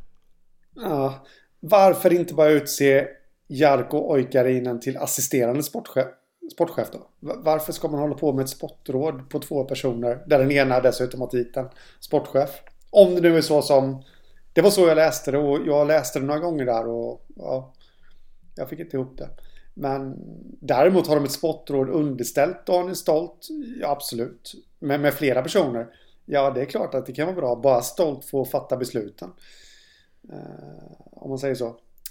Ja Varför inte bara utse Jarko Oikarinen till assisterande sportchef, sportchef då? Varför ska man hålla på med ett sportråd på två personer där den ena dessutom har titeln sportchef? Om det nu är så som Det var så jag läste det och jag läste det några gånger där och ja Jag fick inte ihop det men däremot har de ett sportråd underställt Daniel Stolt. Ja, absolut. Men med flera personer. Ja, det är klart att det kan vara bra. Bara Stolt får fatta besluten. Eh, om man säger så.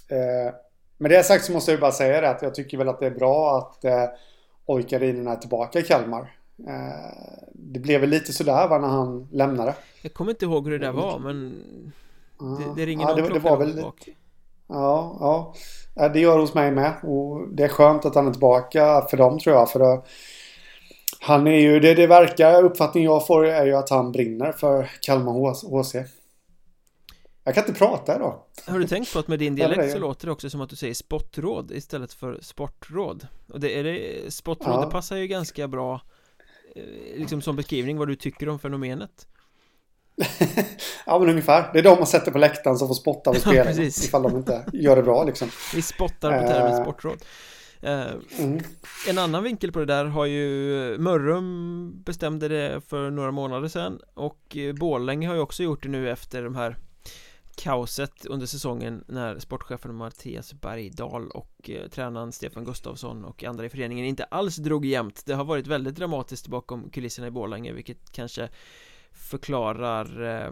Eh, med det sagt så måste jag bara säga det att jag tycker väl att det är bra att eh, Oikarinen är tillbaka i Kalmar. Eh, det blev väl lite sådär va när han lämnade. Jag kommer inte ihåg hur det där var men det, det ringer ja, någon det, det var väl lite, Ja, ja. Det gör hos mig med. Och det är skönt att han är tillbaka för dem tror jag. För att han är ju, det, det verkar, uppfattningen jag får är ju att han brinner för Kalmar HC. Jag kan inte prata idag. Har du tänkt på att med din dialekt så låter det också som att du säger sportråd istället för sportråd? Och det är det, sportråd, ja. det passar ju ganska bra eh, liksom som beskrivning vad du tycker om fenomenet. Ja men ungefär. Det är de man sätter på läktaren som får spotta på spelarna ja, ifall de inte gör det bra liksom. Vi spottar på termen uh, sportråd. Uh, mm. En annan vinkel på det där har ju Mörrum bestämde det för några månader sedan och Borlänge har ju också gjort det nu efter de här kaoset under säsongen när sportchefen Mattias Bergdahl och eh, tränaren Stefan Gustafsson och andra i föreningen inte alls drog jämnt Det har varit väldigt dramatiskt bakom kulisserna i Borlänge vilket kanske förklarar eh,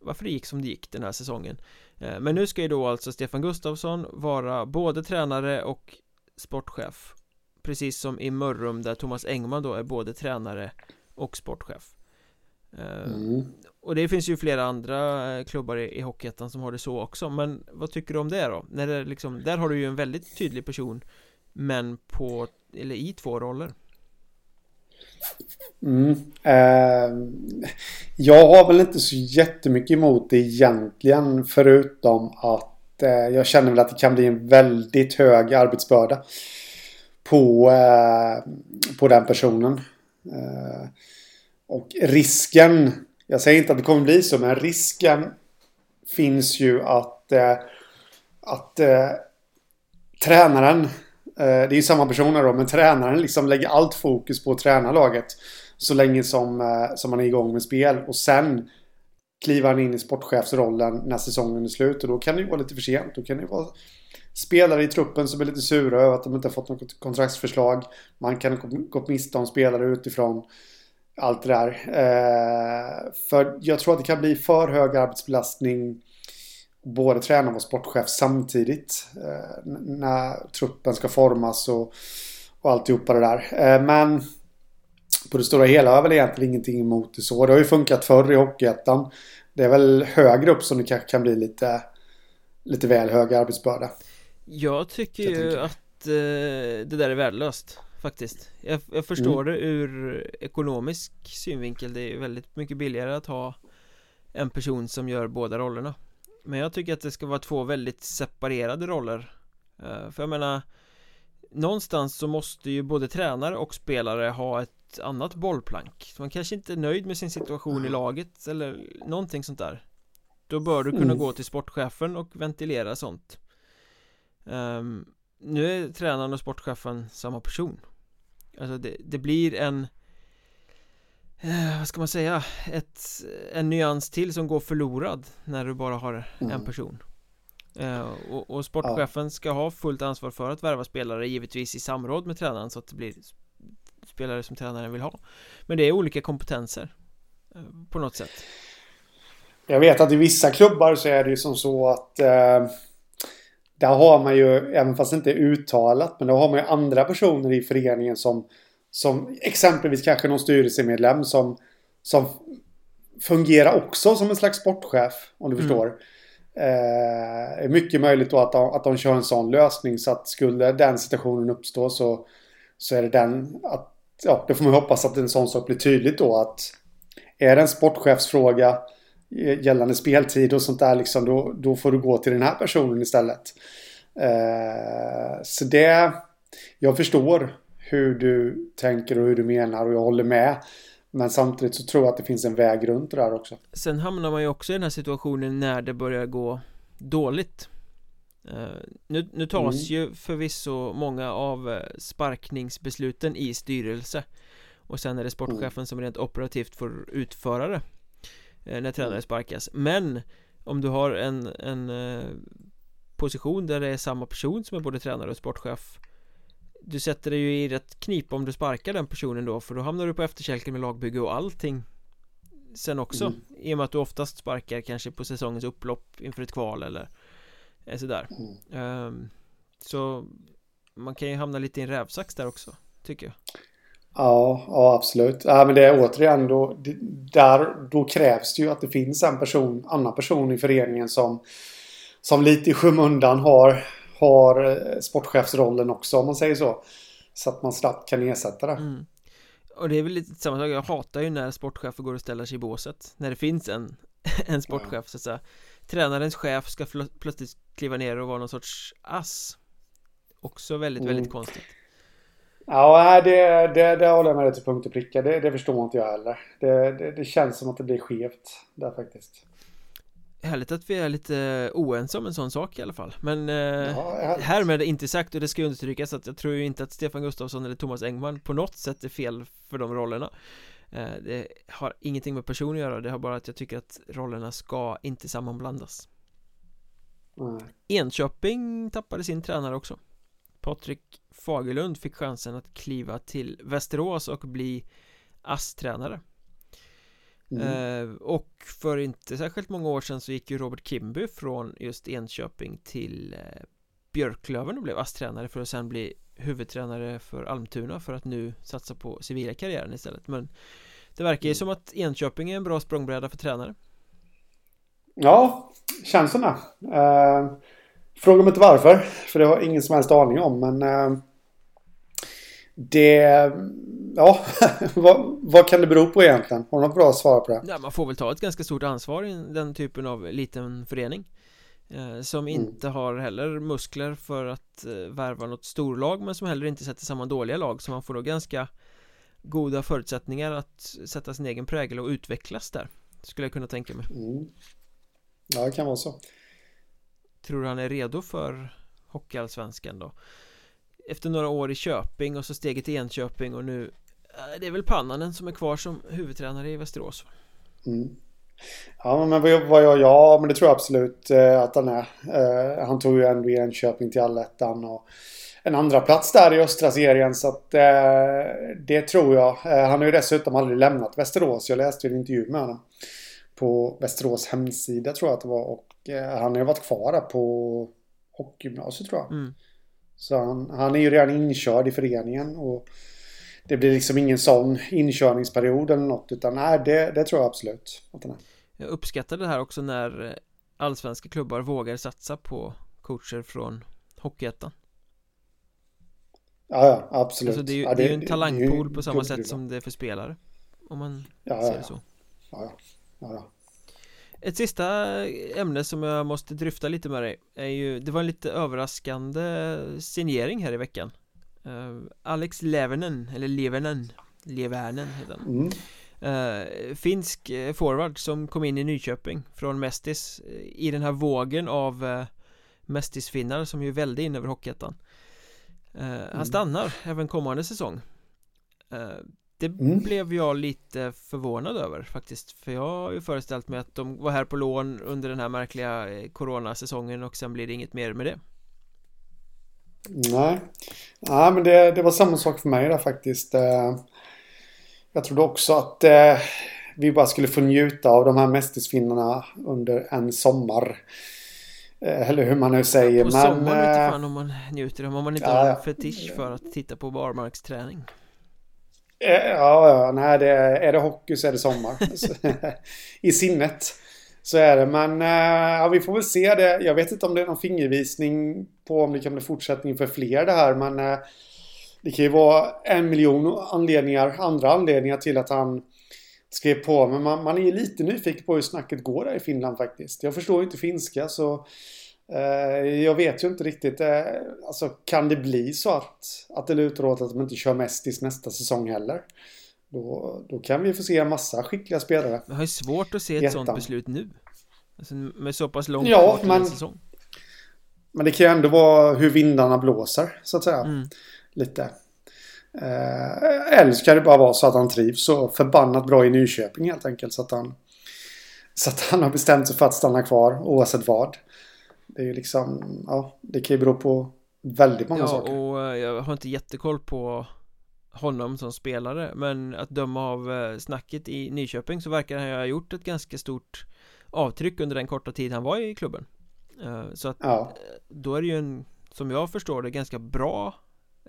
varför det gick som det gick den här säsongen. Eh, Men nu ska ju då alltså Stefan Gustafsson vara både tränare och sportchef. Precis som i Mörrum där Thomas Engman då är både tränare och sportchef. Eh, mm. Och det finns ju flera andra eh, klubbar i, i Hockeyettan som har det så också. Men vad tycker du om det då? När det liksom, där har du ju en väldigt tydlig person Men på, eller i två roller Mm. Eh, jag har väl inte så jättemycket emot det egentligen förutom att eh, jag känner väl att det kan bli en väldigt hög arbetsbörda på, eh, på den personen. Eh, och risken jag säger inte att det kommer bli så, men risken finns ju att, eh, att eh, tränaren, Eh, det är ju samma personer då, men tränaren liksom lägger allt fokus på tränarlaget så länge som, eh, som man är igång med spel och sen kliver han in i sportchefsrollen när säsongen är slut och då kan det ju vara lite för sent. Då kan det ju vara spelare i truppen som är lite sura över att de inte har fått något kontraktsförslag. Man kan ha gått miste om spelare utifrån allt det där. Eh, för jag tror att det kan bli för hög arbetsbelastning både tränare och sportchef samtidigt. Eh, när truppen ska formas och, och alltihopa det där. Eh, men på det stora hela har jag väl egentligen ingenting emot det så. Det har ju funkat förr i Hockeyettan. Det är väl högre upp som det kanske kan bli lite, lite väl hög arbetsbörda. Jag tycker ju att eh, det där är värdelöst faktiskt Jag, jag förstår mm. det ur ekonomisk synvinkel Det är väldigt mycket billigare att ha en person som gör båda rollerna Men jag tycker att det ska vara två väldigt separerade roller. Uh, För jag menar Någonstans så måste ju både tränare och spelare ha ett annat bollplank. Man kanske inte är nöjd med sin situation i laget eller någonting sånt där. Då bör du kunna mm. gå till sportchefen och ventilera sånt. Um, Nu är tränaren och sportchefen samma person. Alltså det, det blir en eh, Vad ska man säga? Ett, en nyans till som går förlorad När du bara har mm. en person eh, och, och, sportchefen ja. ska ha fullt ansvar för att värva spelare Givetvis i samråd med tränaren så att det blir Spelare som tränaren vill ha Men det är olika kompetenser eh, På något sätt Jag vet att i vissa klubbar så är det ju som så att eh, där har man ju, även fast det inte är uttalat, men då har man ju andra personer i föreningen som, som exempelvis kanske någon styrelsemedlem som, som fungerar också som en slags sportchef, om du mm. förstår. Eh, är mycket möjligt då att de, att de kör en sån lösning så att skulle den situationen uppstå så, så är det den att, ja, då får man hoppas att en sån sak blir tydligt då att är det en sportchefsfråga gällande speltid och sånt där liksom, då, då får du gå till den här personen istället. Eh, så det, jag förstår hur du tänker och hur du menar och jag håller med. Men samtidigt så tror jag att det finns en väg runt det där också. Sen hamnar man ju också i den här situationen när det börjar gå dåligt. Uh, nu, nu tas mm. ju förvisso många av uh, sparkningsbesluten i styrelse Och sen är det sportchefen mm. som rent operativt får utföra det Eh, när tränare sparkas Men om du har en, en eh, position där det är samma person som är både tränare och sportchef Du sätter dig ju i rätt knip om du sparkar den personen då för då hamnar du på efterkälken med lagbygge och allting Sen också mm. i och med att du oftast sparkar kanske på säsongens upplopp inför ett kval eller sådär mm. um, Så man kan ju hamna lite i en rävsax där också Tycker jag Ja, ja absolut. Ja, men det är återigen då, där, då krävs det ju att det finns en person, annan person i föreningen som, som lite i skymundan har, har eh, sportchefsrollen också om man säger så. Så att man snabbt kan ersätta det. Mm. Och det är väl lite samma sak, jag hatar ju när sportchefer går och ställer sig i båset När det finns en, *laughs* en sportchef så att säga Tränarens chef ska plötsligt kliva ner och vara någon sorts ass Också väldigt, mm. väldigt konstigt Ja, det, det, det håller jag med dig till punkt och pricka. Det, det förstår inte jag heller. Det, det, det, känns som att det blir skevt där faktiskt. Härligt att vi är lite oense om en sån sak i alla fall. Men eh, ja, härmed inte sagt och det ska understrykas att jag tror ju inte att Stefan Gustafsson eller Thomas Engman på något sätt är fel för de rollerna. Eh, Det har ingenting med person att göra, det har bara att jag tycker att rollerna ska inte sammanblandas. Nej. Enköping tappade sin tränare också. Patrik Fagerlund fick chansen att kliva till Västerås och bli ASS-tränare mm. eh, Och för inte särskilt många år sedan så gick ju Robert Kimby från just Enköping till eh, Björklöven och blev ASS-tränare för att sen bli huvudtränare för Almtuna för att nu satsa på civila karriären istället men det verkar ju mm. som att Enköping är en bra språngbräda för tränare Ja, det uh, Fråga mig inte varför, för det har ingen som helst aning om men uh, det... Ja, *laughs* vad, vad, kan det bero på egentligen? Har du något bra svar på det? Ja, man får väl ta ett ganska stort ansvar i den typen av liten förening eh, Som mm. inte har heller muskler för att eh, värva något storlag men som heller inte sätter samman dåliga lag så man får då ganska goda förutsättningar att sätta sin egen prägel och utvecklas där Skulle jag kunna tänka mig mm. Ja, det kan vara så Tror du han är redo för Hockeyallsvenskan då? Efter några år i Köping och så steget till Enköping och nu äh, Det är väl Pannanen som är kvar som huvudtränare i Västerås mm. Ja men vad jag, ja men det tror jag absolut eh, att han är. Eh, Han tog ju ändå Enköping till allettan och En andra plats där i östra serien så att eh, Det tror jag. Han har ju dessutom aldrig lämnat Västerås. Jag läste en intervju med honom På Västerås hemsida tror jag att det var och Han har ju varit kvar där på Hockeygymnasiet tror jag. Mm. Så han, han är ju redan inkörd i föreningen och det blir liksom ingen sån inkörningsperiod eller något utan nej det, det tror jag absolut att den är. Jag uppskattar det här också när allsvenska klubbar vågar satsa på coacher från Hockeyettan. Ja, ja absolut. Alltså det, är ju, ja, det, det är ju en talangpool på samma sätt som det är för spelare Om man ja, ser det så. ja, ja. Ett sista ämne som jag måste dryfta lite med dig är ju, det var en lite överraskande signering här i veckan uh, Alex Levenen, eller Levenen, Levenen heter han mm. uh, Finsk eh, forward som kom in i Nyköping från Mestis i den här vågen av uh, Mestisfinnar som ju välde in över Hockeyettan uh, mm. Han stannar även kommande säsong det mm. blev jag lite förvånad över faktiskt. För jag har ju föreställt mig att de var här på lån under den här märkliga eh, coronasäsongen och sen blir det inget mer med det. Nej. Nej men det, det var samma sak för mig där faktiskt. Eh, Jag trodde också att eh, vi bara skulle få njuta av de här mästersfinnarna under en sommar. Eller hur man nu säger På men, sommaren vet fan om man njuter om man inte ja, har en fetisch för att titta på barmarksträning ja, ja, nej, det är, är det hockey så är det sommar. *laughs* *laughs* I sinnet. Så är det, men eh, ja, vi får väl se det. Jag vet inte om det är någon fingervisning på om det kan bli fortsättning för fler det här, men eh, det kan ju vara en miljon anledningar, andra anledningar till att han skrev på. Men man, man är ju lite nyfiken på hur snacket går där i Finland faktiskt. Jag förstår ju inte finska så Eh, jag vet ju inte riktigt. Eh, alltså kan det bli så att, att det lutar åt att de inte kör Mestis nästa säsong heller? Då, då kan vi få se en massa skickliga spelare. Det har svårt att se ett sånt beslut nu. Alltså med så pass långt ja, men, säsong. Men det kan ju ändå vara hur vindarna blåser, så att säga. Mm. Lite. Eh, eller så kan det bara vara så att han trivs så förbannat bra i Nyköping helt enkelt. Så att han, så att han har bestämt sig för att stanna kvar oavsett vad. Det är ju liksom, ja, det kan ju bero på väldigt många ja, saker. Ja, och eh, jag har inte jättekoll på honom som spelare Men att döma av eh, snacket i Nyköping så verkar han ha gjort ett ganska stort avtryck under den korta tid han var i klubben eh, Så att ja. då är det ju en, som jag förstår det, ganska bra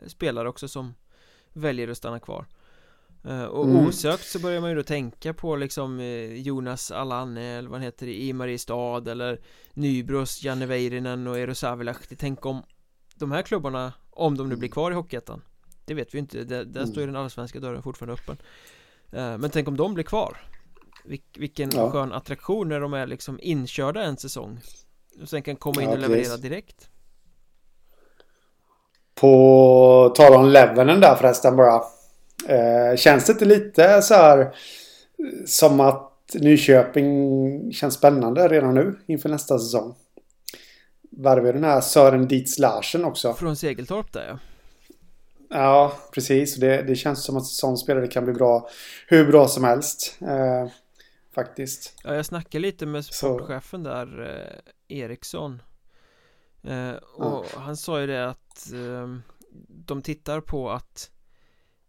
spelare också som väljer att stanna kvar och mm. osökt så börjar man ju då tänka på liksom eh, Jonas Alanne eller vad han heter i Mariestad eller Nybros Janne Väyrynen och Eero Savilahti Tänk om de här klubbarna Om de nu blir kvar i Hockeyettan. Det vet vi inte, där, där mm. står ju den allsvenska dörren fortfarande öppen. Eh, Men tänk om de blir kvar. Vil Vilken ja. skön attraktion när de är liksom inkörda en säsong. Och sen kan komma in ja, och leverera direkt. På tal om Levenen där förresten bara eh, Känns det inte lite så här Som att Nyköping känns spännande redan nu inför nästa säsong värvar den här Sören Dietz Larsen också. Från Segeltorp där ja. Ja, precis. Det, det känns som att sån spelare kan bli bra hur bra som helst. Eh, faktiskt. Ja, jag snackade lite med sportchefen Så. där, eh, Eriksson. Eh, och ja. han sa ju det att eh, de tittar på att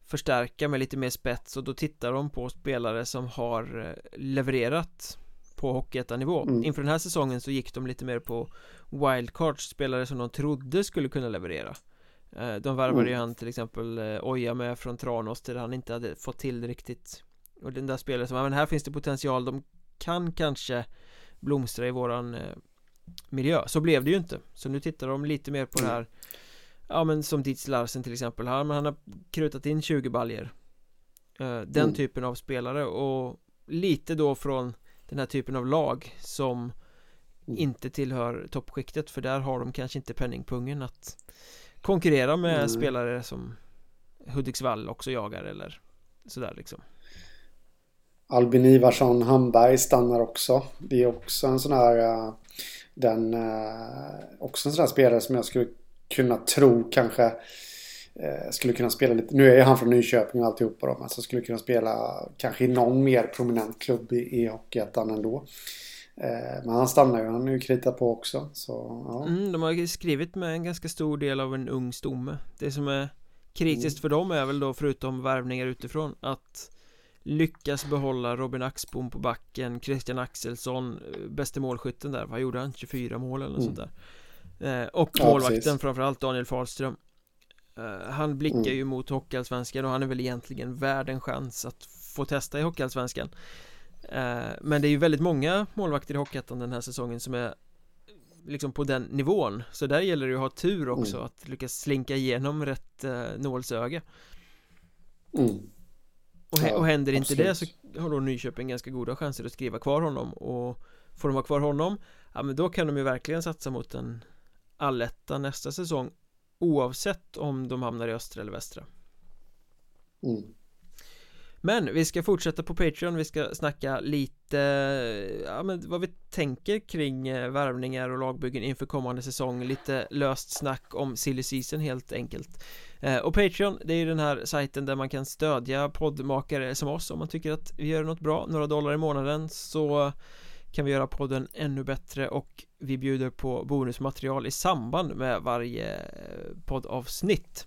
förstärka med lite mer spets och då tittar de på spelare som har eh, levererat på Hockeyettan-nivå. Mm. Inför den här säsongen så gick de lite mer på wildcards spelare som de trodde skulle kunna leverera. Eh, De värvade mm. ju han till exempel eh, Oja med från Tranås där han inte hade fått till riktigt. Och den där spelare som, ja men här finns det potential, de kan kanske blomstra i våran miljö. Så blev det ju inte. Så nu tittar de lite mer på det här Ja men som Dietz Larsen till exempel han, han har krutat in 20 baljer Den mm. typen av spelare och lite då från den här typen av lag som mm. inte tillhör toppskiktet för där har de kanske inte penningpungen att konkurrera med mm. spelare som Hudiksvall också jagar eller sådär liksom Albin Ivarsson Hamberg stannar också Det är också en sån här uh, Den uh, Också en sån här spelare som jag skulle kunna tro kanske Eh, skulle kunna spela lite, nu är ju han från Nyköping och alltihopa då, men så skulle kunna spela kanske i någon mer prominent klubb i, i Hockeyettan ändå. Eh, men han stannar ju, han är ju kritat på också. Så, ja. mm, de har skrivit med en ganska stor del av en ung stomme. Det som är kritiskt mm. för dem är väl då förutom värvningar utifrån att lyckas behålla Robin Axbom på backen, Christian Axelsson, eh, bäste målskytten där, vad gjorde han? 24 mål eller något mm. sånt där. Eh, och målvakten ja, framförallt Daniel Fahlström Eh, han blickar mm. ju mot Hockeyallsvenskan och han är väl egentligen värd en chans att få testa i Hockeyallsvenskan uh, Men det är ju väldigt många målvakter i Hockeyettan den här säsongen som är liksom på den nivån Så där gäller det ju att ha tur också mm. att lyckas slinka igenom rätt nålsöga mm. och, ja, och händer inte absolut. det så har då Nyköping ganska goda chanser att skriva kvar honom och får de ha kvar honom Ja men då kan de ju verkligen satsa mot en alletta nästa säsong Oavsett om de hamnar i östra eller västra. Mm. Men vi ska fortsätta på Patreon, vi ska snacka lite ja, men vad vi tänker kring eh, värvningar och lagbyggen inför kommande säsong. Lite löst snack om silly season helt enkelt. Eh, Och Patreon, det är ju den här sajten där man kan stödja poddmakare som oss om man tycker att vi gör något bra, några dollar i månaden så kan vi göra podden ännu bättre och vi bjuder på bonusmaterial i samband med varje eh, poddavsnitt.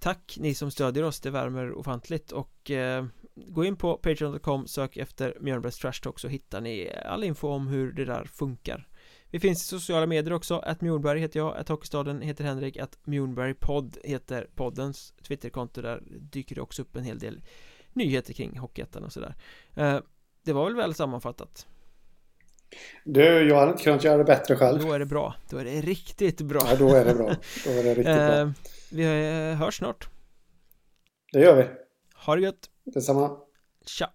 Tack ni som stödjer oss, det värmer ofantligt och eh, gå in på patreon.com, sök efter Mjölnbergs Trash Talk så hittar ni all info om hur det där funkar. Vi finns i sociala medier också, att Mjolberg heter jag, att Hockeystaden heter Henrik, att Mjolberg podd heter poddens Twitterkonto, där dyker det också upp en hel del nyheter kring Hockeyettan och sådär. Eh, Det var väl väl sammanfattat du, jag hade inte kunnat göra det bättre själv. Då är det bra. Då är det riktigt bra. Ja, då är det bra. *laughs* Då är det riktigt bra. Eh, vi hörs snart. Det gör vi. Ha det gött. Detsamma. Tja.